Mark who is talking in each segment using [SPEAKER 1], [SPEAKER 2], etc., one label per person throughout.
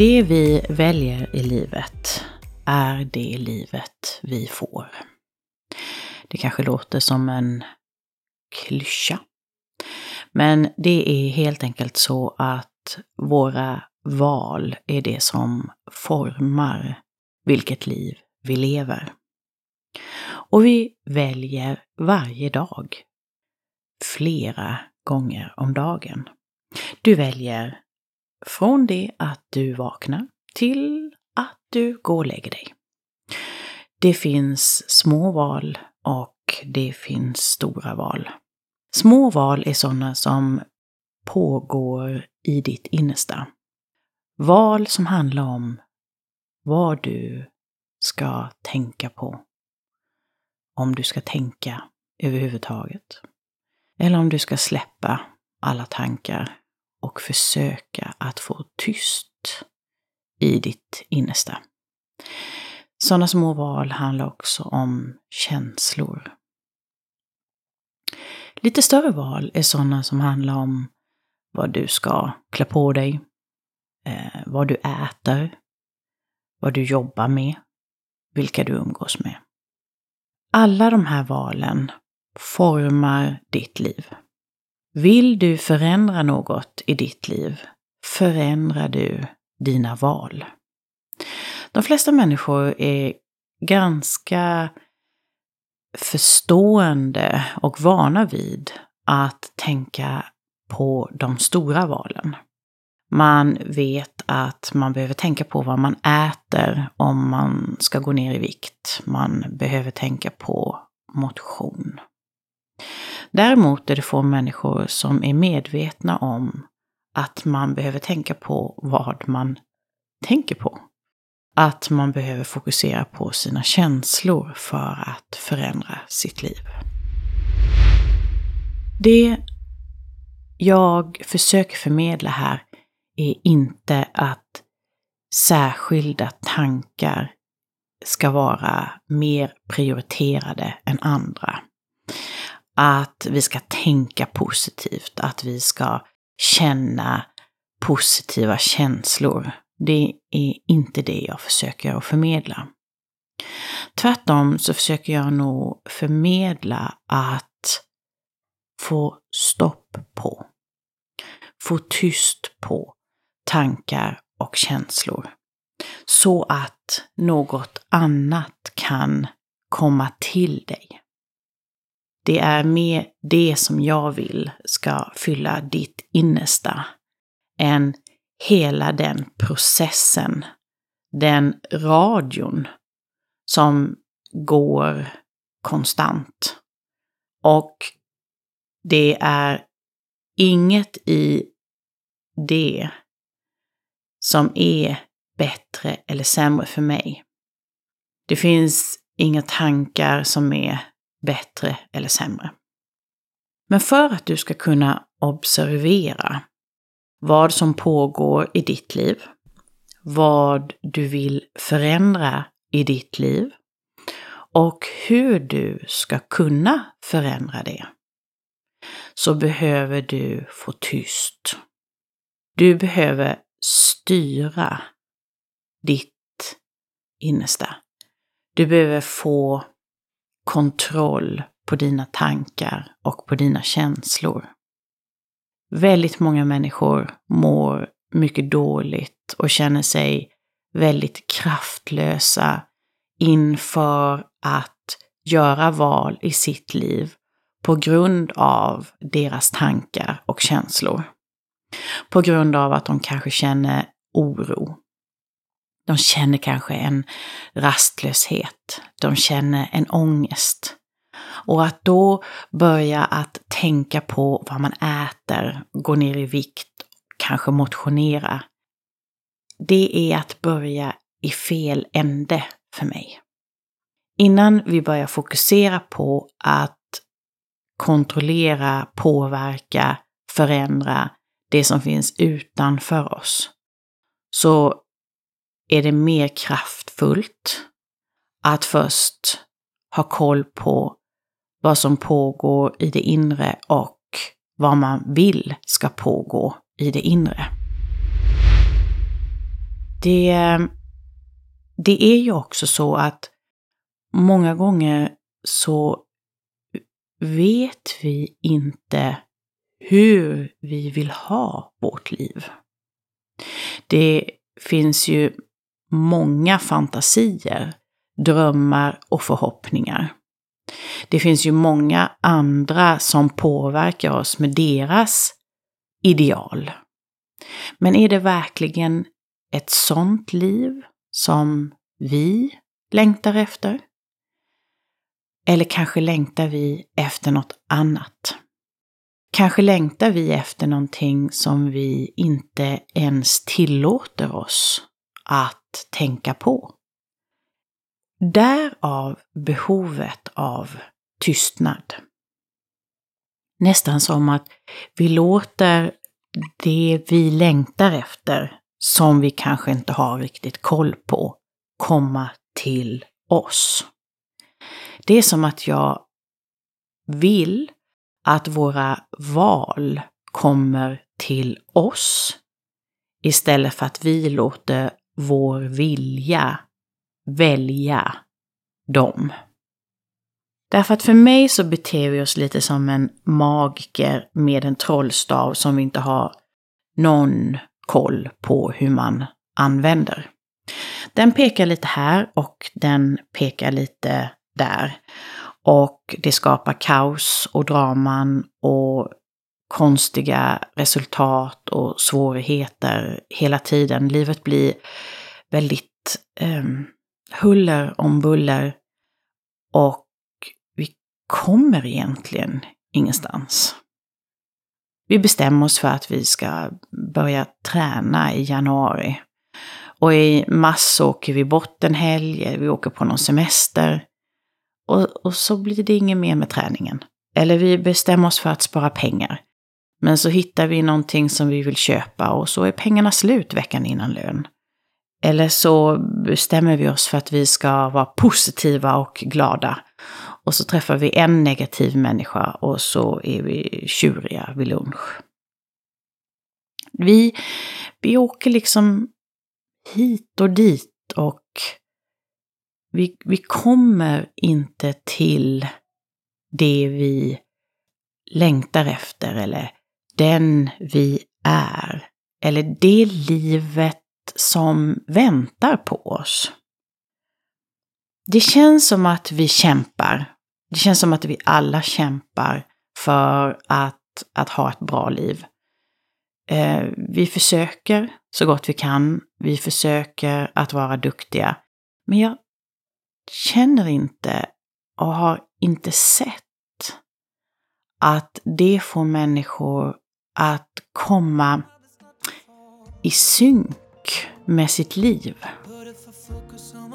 [SPEAKER 1] Det vi väljer i livet är det livet vi får. Det kanske låter som en klyscha. Men det är helt enkelt så att våra val är det som formar vilket liv vi lever. Och vi väljer varje dag. Flera gånger om dagen. Du väljer från det att du vaknar till att du går och lägger dig. Det finns små val och det finns stora val. Små val är sådana som pågår i ditt innersta. Val som handlar om vad du ska tänka på. Om du ska tänka överhuvudtaget. Eller om du ska släppa alla tankar och försöka att få tyst i ditt innersta. Sådana små val handlar också om känslor. Lite större val är sådana som handlar om vad du ska klä på dig, eh, vad du äter, vad du jobbar med, vilka du umgås med. Alla de här valen formar ditt liv. Vill du förändra något i ditt liv förändrar du dina val. De flesta människor är ganska förstående och vana vid att tänka på de stora valen. Man vet att man behöver tänka på vad man äter om man ska gå ner i vikt. Man behöver tänka på motion. Däremot är det få människor som är medvetna om att man behöver tänka på vad man tänker på. Att man behöver fokusera på sina känslor för att förändra sitt liv. Det jag försöker förmedla här är inte att särskilda tankar ska vara mer prioriterade än andra. Att vi ska tänka positivt, att vi ska känna positiva känslor. Det är inte det jag försöker att förmedla. Tvärtom så försöker jag nog förmedla att få stopp på, få tyst på tankar och känslor. Så att något annat kan komma till dig. Det är mer det som jag vill ska fylla ditt innersta än hela den processen, den radion som går konstant. Och det är inget i det som är bättre eller sämre för mig. Det finns inga tankar som är bättre eller sämre. Men för att du ska kunna observera vad som pågår i ditt liv, vad du vill förändra i ditt liv och hur du ska kunna förändra det, så behöver du få tyst. Du behöver styra ditt innersta. Du behöver få kontroll på dina tankar och på dina känslor. Väldigt många människor mår mycket dåligt och känner sig väldigt kraftlösa inför att göra val i sitt liv på grund av deras tankar och känslor. På grund av att de kanske känner oro. De känner kanske en rastlöshet. De känner en ångest. Och att då börja att tänka på vad man äter, gå ner i vikt, kanske motionera. Det är att börja i fel ände för mig. Innan vi börjar fokusera på att kontrollera, påverka, förändra det som finns utanför oss, så är det mer kraftfullt att först ha koll på vad som pågår i det inre och vad man vill ska pågå i det inre. det, det är ju också så att många gånger så vet vi inte hur vi vill ha vårt liv. Det finns ju många fantasier, drömmar och förhoppningar. Det finns ju många andra som påverkar oss med deras ideal. Men är det verkligen ett sånt liv som vi längtar efter? Eller kanske längtar vi efter något annat? Kanske längtar vi efter någonting som vi inte ens tillåter oss att tänka på. Därav behovet av tystnad. Nästan som att vi låter det vi längtar efter, som vi kanske inte har riktigt koll på, komma till oss. Det är som att jag vill att våra val kommer till oss istället för att vi låter vår vilja välja dem. Därför att för mig så beter vi oss lite som en magiker med en trollstav som vi inte har någon koll på hur man använder. Den pekar lite här och den pekar lite där. Och det skapar kaos och draman och konstiga resultat och svårigheter hela tiden. Livet blir väldigt eh, huller om buller och vi kommer egentligen ingenstans. Vi bestämmer oss för att vi ska börja träna i januari. Och i mars åker vi bort en helg, vi åker på någon semester. Och, och så blir det inget mer med träningen. Eller vi bestämmer oss för att spara pengar. Men så hittar vi någonting som vi vill köpa och så är pengarna slut veckan innan lön. Eller så bestämmer vi oss för att vi ska vara positiva och glada. Och så träffar vi en negativ människa och så är vi tjuriga vid lunch. Vi, vi åker liksom hit och dit och vi, vi kommer inte till det vi längtar efter eller den vi är. Eller det livet som väntar på oss. Det känns som att vi kämpar. Det känns som att vi alla kämpar för att, att ha ett bra liv. Eh, vi försöker så gott vi kan. Vi försöker att vara duktiga. Men jag känner inte och har inte sett att det får människor att komma i synk med sitt liv.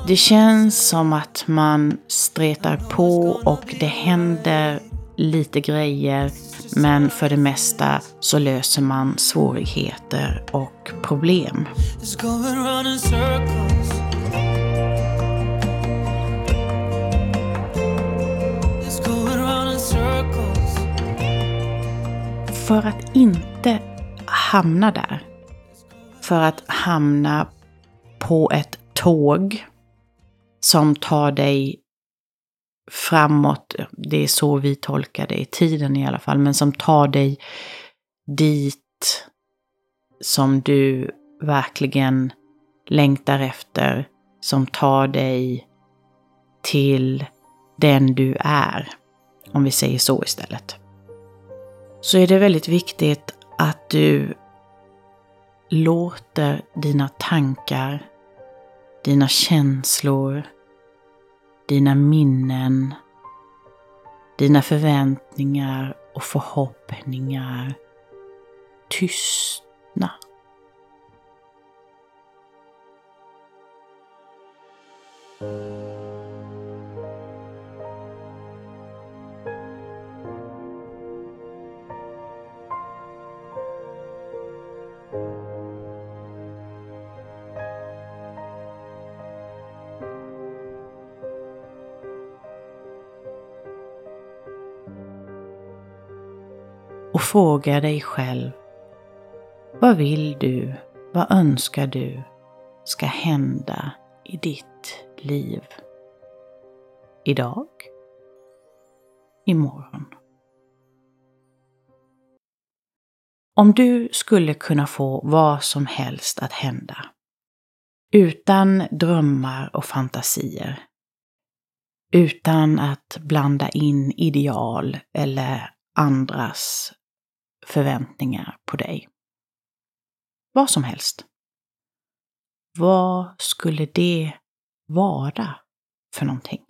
[SPEAKER 1] Det känns som att man stretar på och det händer lite grejer men för det mesta så löser man svårigheter och problem. För att inte hamna där för att hamna på ett tåg som tar dig framåt. Det är så vi tolkar det i tiden i alla fall, men som tar dig dit som du verkligen längtar efter, som tar dig till den du är, om vi säger så istället. Så är det väldigt viktigt att du låter dina tankar, dina känslor, dina minnen, dina förväntningar och förhoppningar tystna. Och fråga dig själv. Vad vill du? Vad önskar du? ska hända i ditt liv. Idag. Imorgon. Om du skulle kunna få vad som helst att hända, utan drömmar och fantasier, utan att blanda in ideal eller andras förväntningar på dig. Vad som helst. Vad skulle det vara för någonting?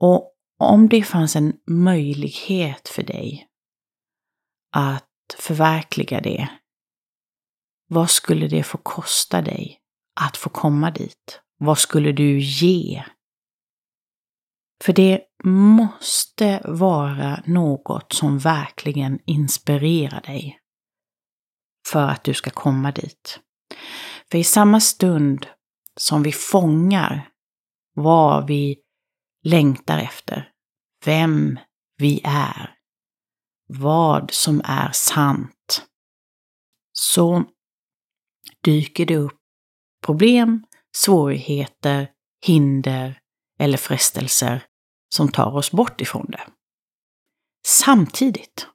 [SPEAKER 1] Och om det fanns en möjlighet för dig att förverkliga det, vad skulle det få kosta dig att få komma dit? Vad skulle du ge? För det måste vara något som verkligen inspirerar dig för att du ska komma dit. För i samma stund som vi fångar vad vi längtar efter, vem vi är, vad som är sant, så dyker det upp problem, svårigheter, hinder eller frestelser som tar oss bort ifrån det. Samtidigt.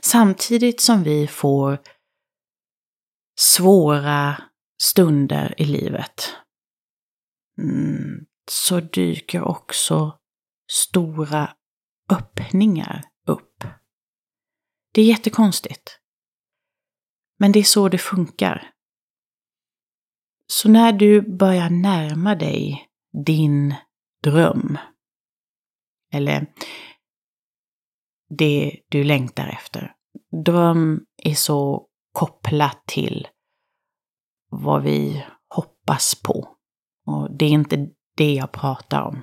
[SPEAKER 1] Samtidigt som vi får svåra stunder i livet mm, så dyker också stora öppningar upp. Det är jättekonstigt. Men det är så det funkar. Så när du börjar närma dig din dröm, eller det du längtar efter. Dröm är så kopplat till vad vi hoppas på. Och det är inte det jag pratar om.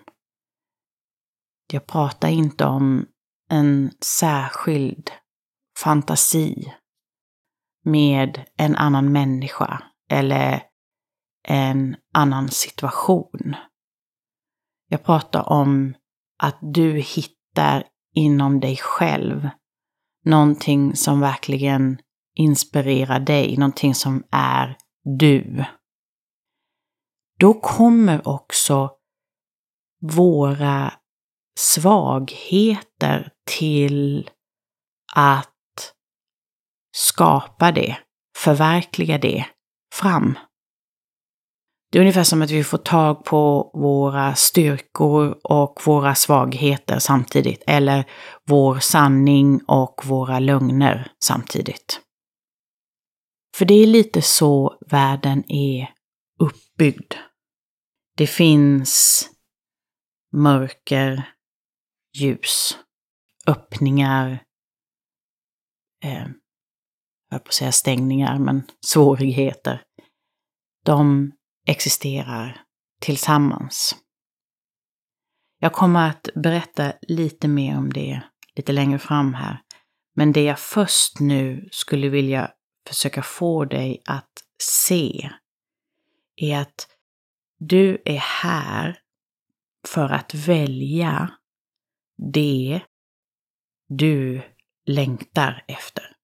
[SPEAKER 1] Jag pratar inte om en särskild fantasi med en annan människa eller en annan situation. Jag pratar om att du hittar inom dig själv någonting som verkligen inspirerar dig, någonting som är du. Då kommer också våra svagheter till att skapa det, förverkliga det fram. Det är ungefär som att vi får tag på våra styrkor och våra svagheter samtidigt. Eller vår sanning och våra lögner samtidigt. För det är lite så världen är uppbyggd. Det finns mörker, ljus, öppningar, eh, jag på att säga stängningar, men svårigheter. De existerar tillsammans. Jag kommer att berätta lite mer om det lite längre fram här. Men det jag först nu skulle vilja försöka få dig att se är att du är här för att välja det du längtar efter.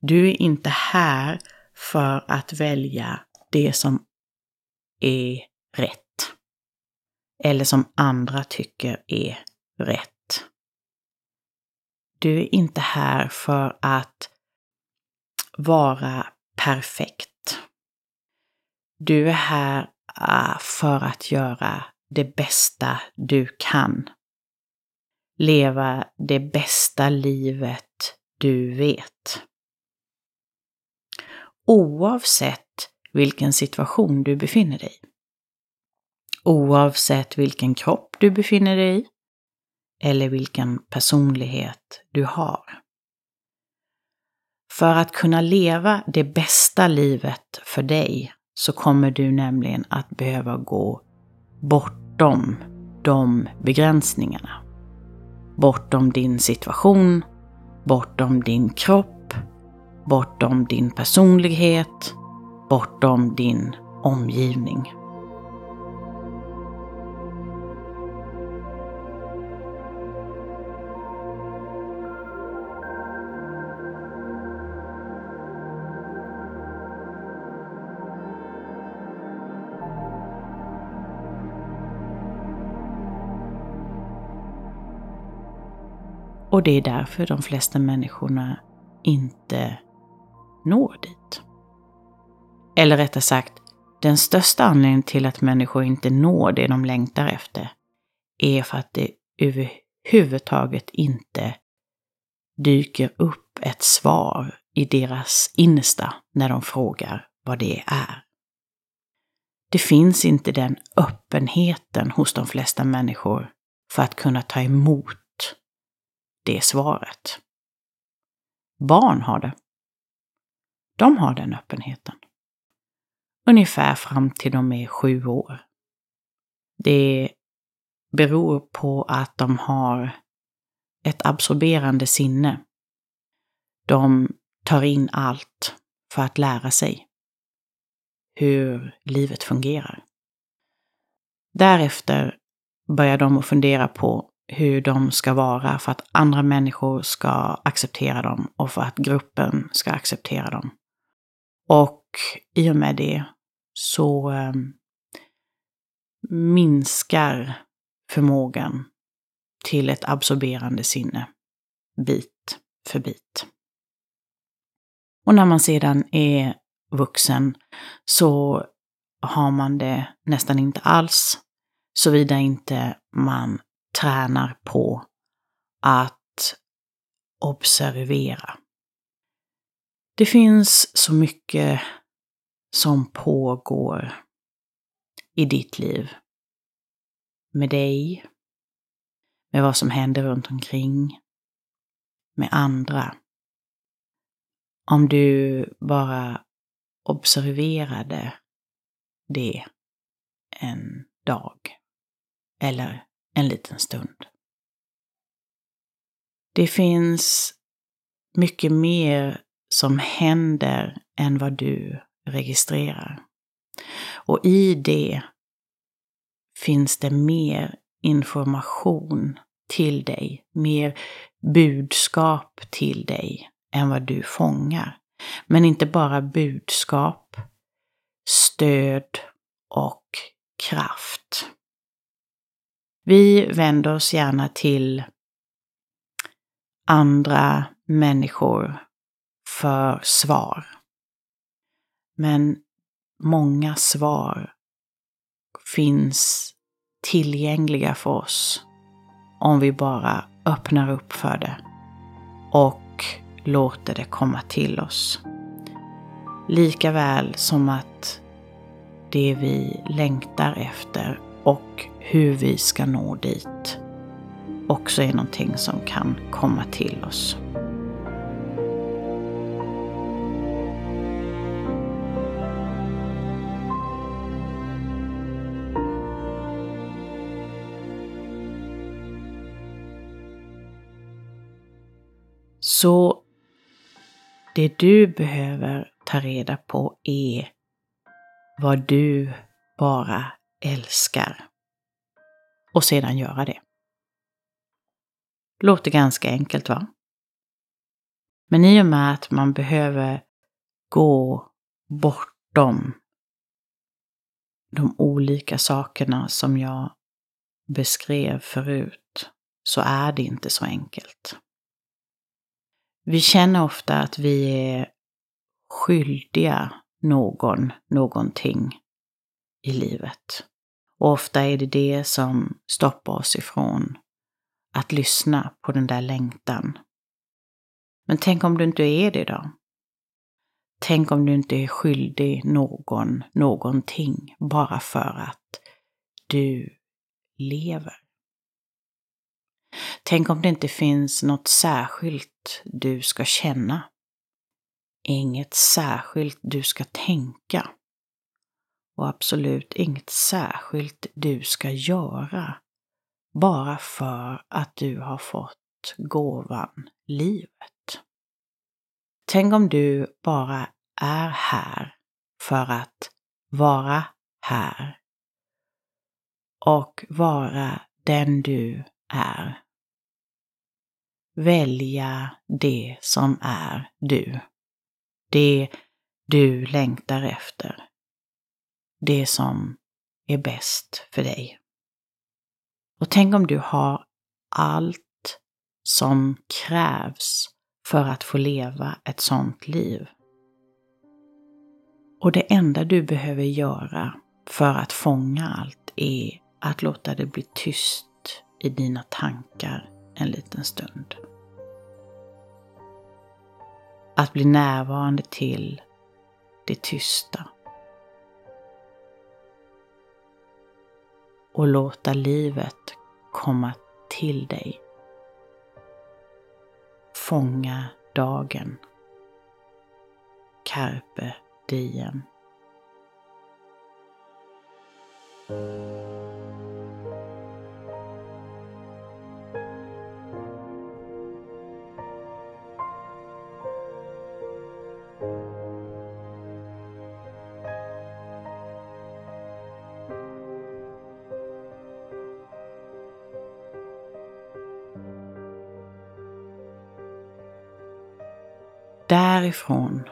[SPEAKER 1] Du är inte här för att välja det som är rätt. Eller som andra tycker är rätt. Du är inte här för att vara perfekt. Du är här ah, för att göra det bästa du kan. Leva det bästa livet du vet. Oavsett vilken situation du befinner dig i. Oavsett vilken kropp du befinner dig i eller vilken personlighet du har. För att kunna leva det bästa livet för dig så kommer du nämligen att behöva gå bortom de begränsningarna. Bortom din situation, bortom din kropp, bortom din personlighet, bortom din omgivning. Och det är därför de flesta människorna inte når dit. Eller rättare sagt, den största anledningen till att människor inte når det de längtar efter är för att det överhuvudtaget inte dyker upp ett svar i deras innersta när de frågar vad det är. Det finns inte den öppenheten hos de flesta människor för att kunna ta emot det svaret. Barn har det. De har den öppenheten. Ungefär fram till de är sju år. Det beror på att de har ett absorberande sinne. De tar in allt för att lära sig hur livet fungerar. Därefter börjar de att fundera på hur de ska vara för att andra människor ska acceptera dem och för att gruppen ska acceptera dem. Och i och med det så eh, minskar förmågan till ett absorberande sinne bit för bit. Och när man sedan är vuxen så har man det nästan inte alls, såvida inte man tränar på att observera. Det finns så mycket som pågår i ditt liv. Med dig, med vad som händer runt omkring, med andra. Om du bara observerade det en dag eller en liten stund. Det finns mycket mer som händer än vad du registrerar. Och i det finns det mer information till dig, mer budskap till dig än vad du fångar. Men inte bara budskap, stöd och kraft. Vi vänder oss gärna till andra människor för svar. Men många svar finns tillgängliga för oss om vi bara öppnar upp för det och låter det komma till oss. Lika väl som att det vi längtar efter och hur vi ska nå dit också är någonting som kan komma till oss. Så det du behöver ta reda på är vad du bara älskar. Och sedan göra det. Låter ganska enkelt va? Men i och med att man behöver gå bortom de olika sakerna som jag beskrev förut så är det inte så enkelt. Vi känner ofta att vi är skyldiga någon någonting i livet. Och ofta är det det som stoppar oss ifrån att lyssna på den där längtan. Men tänk om du inte är det då? Tänk om du inte är skyldig någon någonting bara för att du lever. Tänk om det inte finns något särskilt du ska känna. Inget särskilt du ska tänka. Och absolut inget särskilt du ska göra. Bara för att du har fått gåvan livet. Tänk om du bara är här för att vara här. Och vara den du är. Välja det som är du. Det du längtar efter. Det som är bäst för dig. Och tänk om du har allt som krävs för att få leva ett sånt liv. Och det enda du behöver göra för att fånga allt är att låta det bli tyst i dina tankar en liten stund. Att bli närvarande till det tysta. Och låta livet komma till dig. Fånga dagen. Carpe diem. Därifrån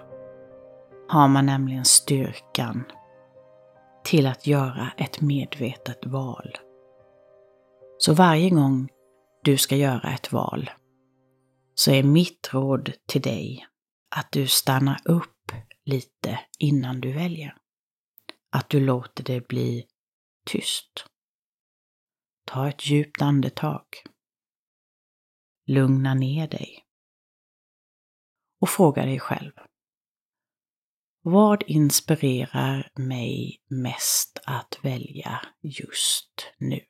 [SPEAKER 1] har man nämligen styrkan till att göra ett medvetet val. Så varje gång du ska göra ett val så är mitt råd till dig att du stannar upp lite innan du väljer. Att du låter det bli tyst. Ta ett djupt andetag. Lugna ner dig och fråga dig själv. Vad inspirerar mig mest att välja just nu?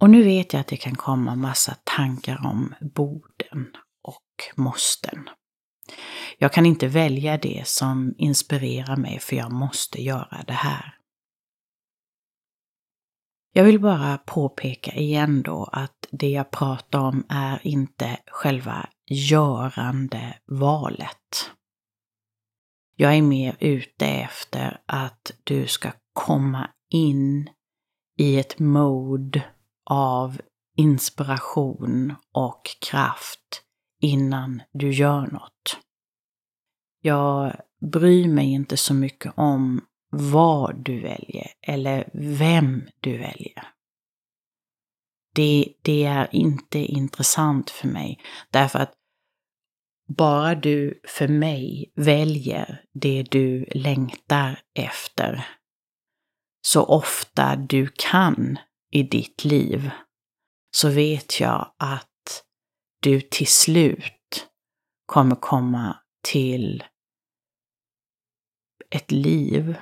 [SPEAKER 1] Och nu vet jag att det kan komma massa tankar om borden och måsten. Jag kan inte välja det som inspirerar mig för jag måste göra det här. Jag vill bara påpeka igen då att det jag pratar om är inte själva görande valet. Jag är mer ute efter att du ska komma in i ett mode av inspiration och kraft innan du gör något. Jag bryr mig inte så mycket om vad du väljer eller vem du väljer. Det, det är inte intressant för mig därför att bara du för mig väljer det du längtar efter så ofta du kan i ditt liv så vet jag att du till slut kommer komma till ett liv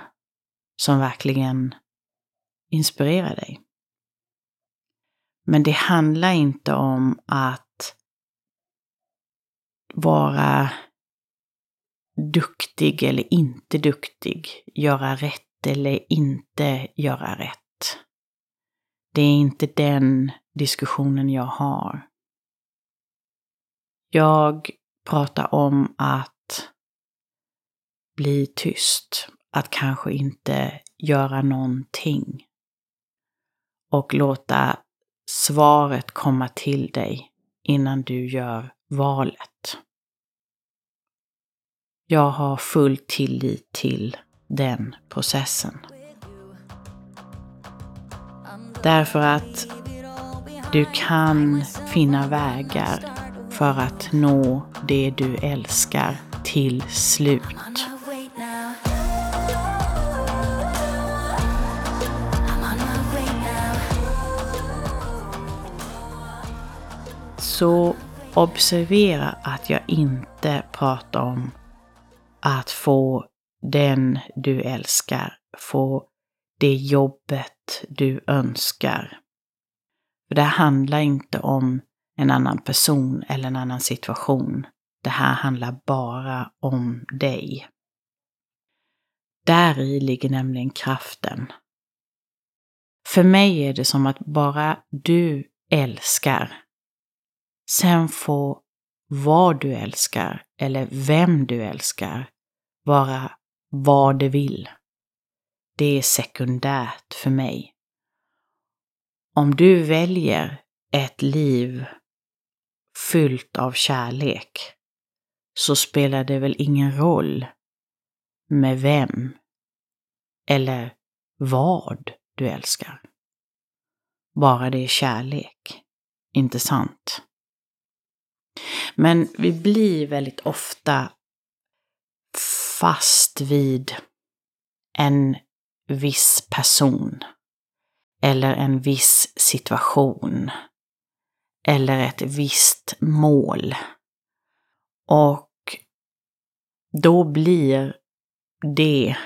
[SPEAKER 1] som verkligen inspirerar dig. Men det handlar inte om att vara duktig eller inte duktig, göra rätt eller inte göra rätt. Det är inte den diskussionen jag har. Jag pratar om att bli tyst, att kanske inte göra någonting. Och låta svaret komma till dig innan du gör valet. Jag har full tillit till den processen. Därför att du kan finna vägar för att nå det du älskar till slut. Så observera att jag inte pratar om att få den du älskar, få det jobbet du önskar. För det handlar inte om en annan person eller en annan situation. Det här handlar bara om dig. Där i ligger nämligen kraften. För mig är det som att bara du älskar Sen får vad du älskar eller vem du älskar vara vad det vill. Det är sekundärt för mig. Om du väljer ett liv fyllt av kärlek så spelar det väl ingen roll med vem eller vad du älskar. Bara det är kärlek inte sant? Men vi blir väldigt ofta fast vid en viss person eller en viss situation eller ett visst mål. Och då blir det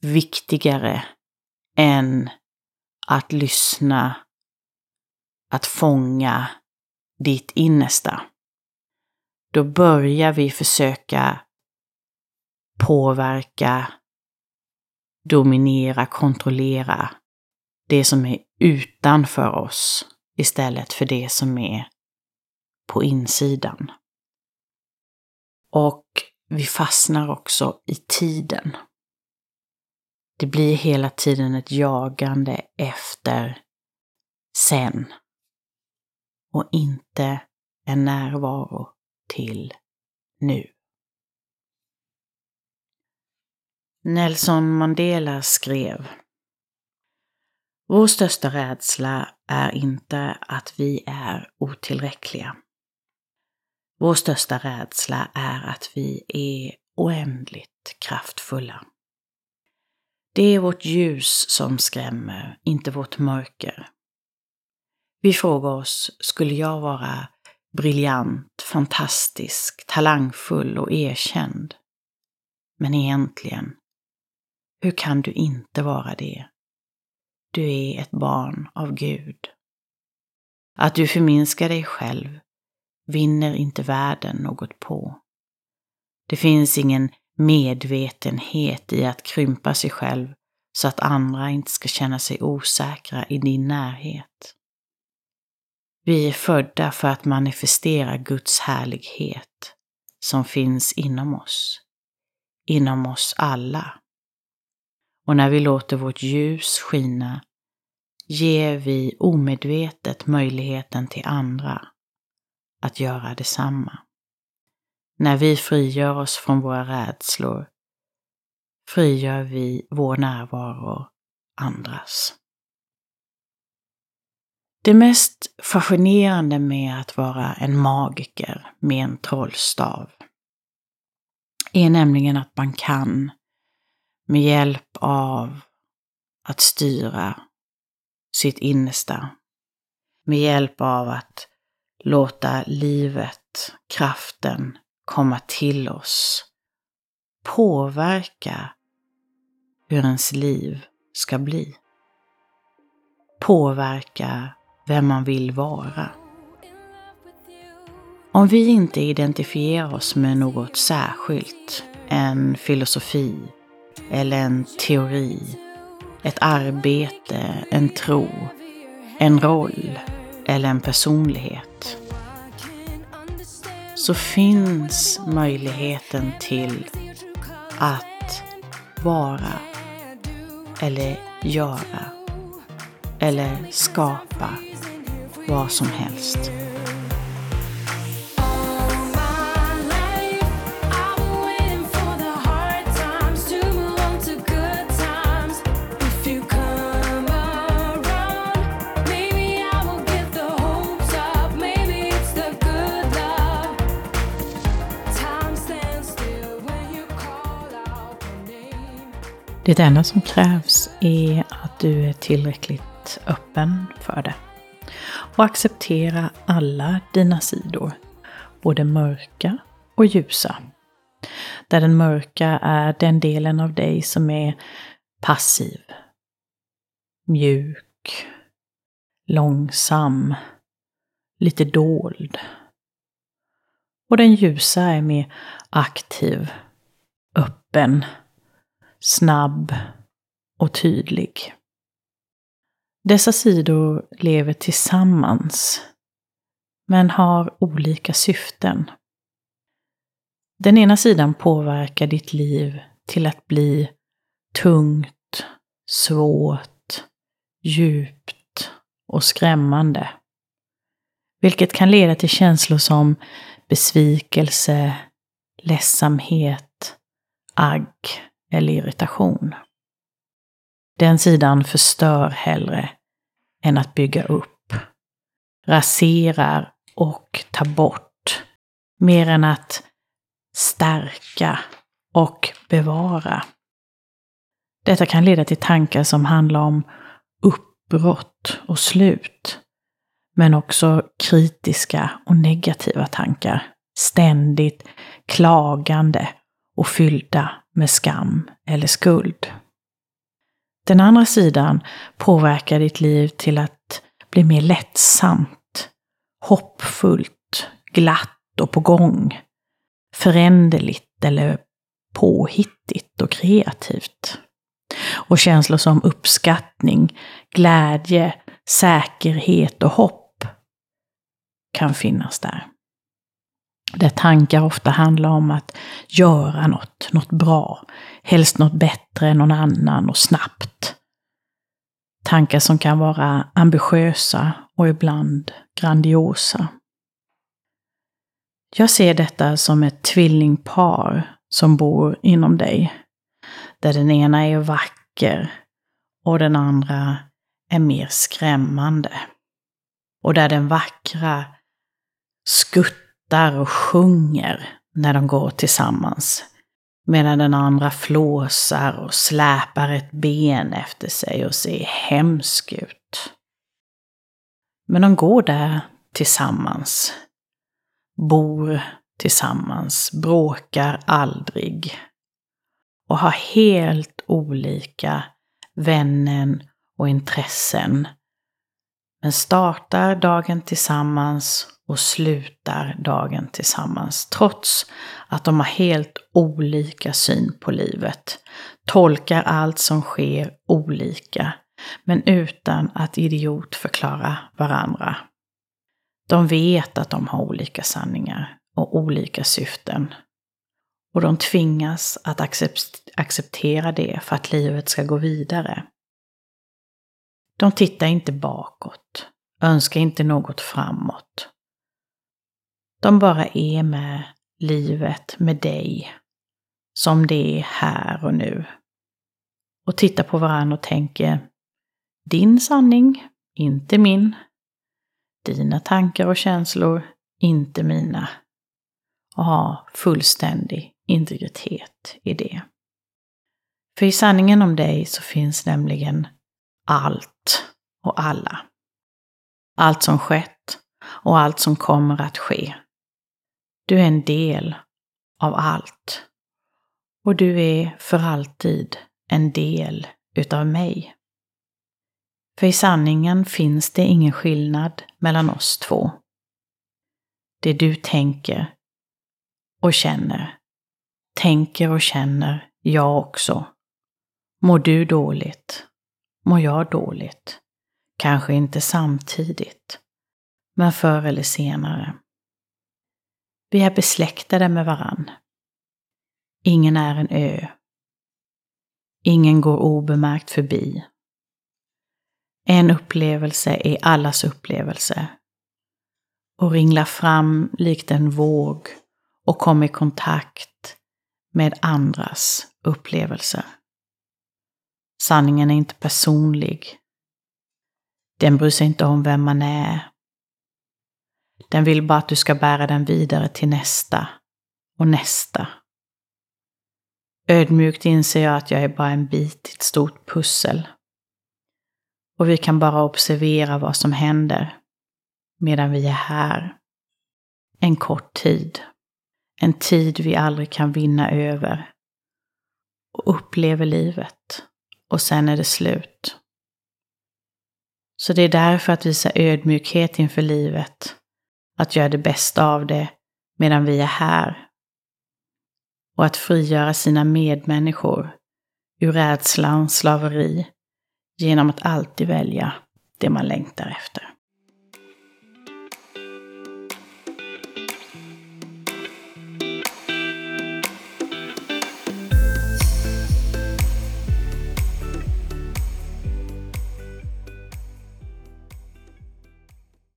[SPEAKER 1] viktigare än att lyssna, att fånga ditt innersta. Då börjar vi försöka påverka, dominera, kontrollera det som är utanför oss istället för det som är på insidan. Och vi fastnar också i tiden. Det blir hela tiden ett jagande efter sen och inte en närvaro till nu. Nelson Mandela skrev Vår största rädsla är inte att vi är otillräckliga. Vår största rädsla är att vi är oändligt kraftfulla. Det är vårt ljus som skrämmer, inte vårt mörker. Vi frågar oss, skulle jag vara briljant, fantastisk, talangfull och erkänd? Men egentligen, hur kan du inte vara det? Du är ett barn av Gud. Att du förminskar dig själv vinner inte världen något på. Det finns ingen medvetenhet i att krympa sig själv så att andra inte ska känna sig osäkra i din närhet. Vi är födda för att manifestera Guds härlighet som finns inom oss, inom oss alla. Och när vi låter vårt ljus skina ger vi omedvetet möjligheten till andra att göra detsamma. När vi frigör oss från våra rädslor frigör vi vår närvaro andras. Det mest fascinerande med att vara en magiker med en trollstav är nämligen att man kan med hjälp av att styra sitt innersta, med hjälp av att låta livet, kraften komma till oss, påverka hur ens liv ska bli. Påverka vem man vill vara. Om vi inte identifierar oss med något särskilt, en filosofi eller en teori, ett arbete, en tro, en roll eller en personlighet så finns möjligheten till att vara eller göra eller skapa vad som helst. Det enda som krävs är att du är tillräckligt öppen för det. Och acceptera alla dina sidor, både mörka och ljusa. Där den mörka är den delen av dig som är passiv, mjuk, långsam, lite dold. Och den ljusa är mer aktiv, öppen, snabb och tydlig. Dessa sidor lever tillsammans, men har olika syften. Den ena sidan påverkar ditt liv till att bli tungt, svårt, djupt och skrämmande. Vilket kan leda till känslor som besvikelse, ledsamhet, agg eller irritation. Den sidan förstör hellre än att bygga upp. raserar och tar bort. Mer än att stärka och bevara. Detta kan leda till tankar som handlar om uppbrott och slut. Men också kritiska och negativa tankar. Ständigt klagande och fyllda med skam eller skuld. Den andra sidan påverkar ditt liv till att bli mer lättsamt, hoppfullt, glatt och på gång. Föränderligt eller påhittigt och kreativt. Och känslor som uppskattning, glädje, säkerhet och hopp kan finnas där. Där tankar ofta handlar om att göra något, något bra, helst något bättre än någon annan och snabbt. Tankar som kan vara ambitiösa och ibland grandiosa. Jag ser detta som ett tvillingpar som bor inom dig. Där den ena är vacker och den andra är mer skrämmande. Och där den vackra skuttar och sjunger när de går tillsammans. Medan den andra flåsar och släpar ett ben efter sig och ser hemsk ut. Men de går där tillsammans. Bor tillsammans, bråkar aldrig. Och har helt olika vännen och intressen. Men startar dagen tillsammans och slutar dagen tillsammans. Trots att de har helt olika syn på livet. Tolkar allt som sker olika. Men utan att idiotförklara varandra. De vet att de har olika sanningar och olika syften. Och de tvingas att acceptera det för att livet ska gå vidare. De tittar inte bakåt, önskar inte något framåt. De bara är med livet, med dig, som det är här och nu. Och tittar på varandra och tänker, din sanning, inte min. Dina tankar och känslor, inte mina. Och ha fullständig integritet i det. För i sanningen om dig så finns nämligen allt och alla. Allt som skett och allt som kommer att ske. Du är en del av allt. Och du är för alltid en del utav mig. För i sanningen finns det ingen skillnad mellan oss två. Det du tänker och känner, tänker och känner jag också. Mår du dåligt, mår jag dåligt. Kanske inte samtidigt, men förr eller senare. Vi är besläktade med varann. Ingen är en ö. Ingen går obemärkt förbi. En upplevelse är allas upplevelse och ringlar fram likt en våg och kommer i kontakt med andras upplevelser. Sanningen är inte personlig. Den bryr sig inte om vem man är den vill bara att du ska bära den vidare till nästa och nästa. Ödmjukt inser jag att jag är bara en bit i ett stort pussel. Och vi kan bara observera vad som händer medan vi är här. En kort tid. En tid vi aldrig kan vinna över. Och upplever livet. Och sen är det slut. Så det är därför att visa ödmjukhet inför livet att göra det bästa av det medan vi är här. Och att frigöra sina medmänniskor ur rädslan, slaveri, genom att alltid välja det man längtar efter.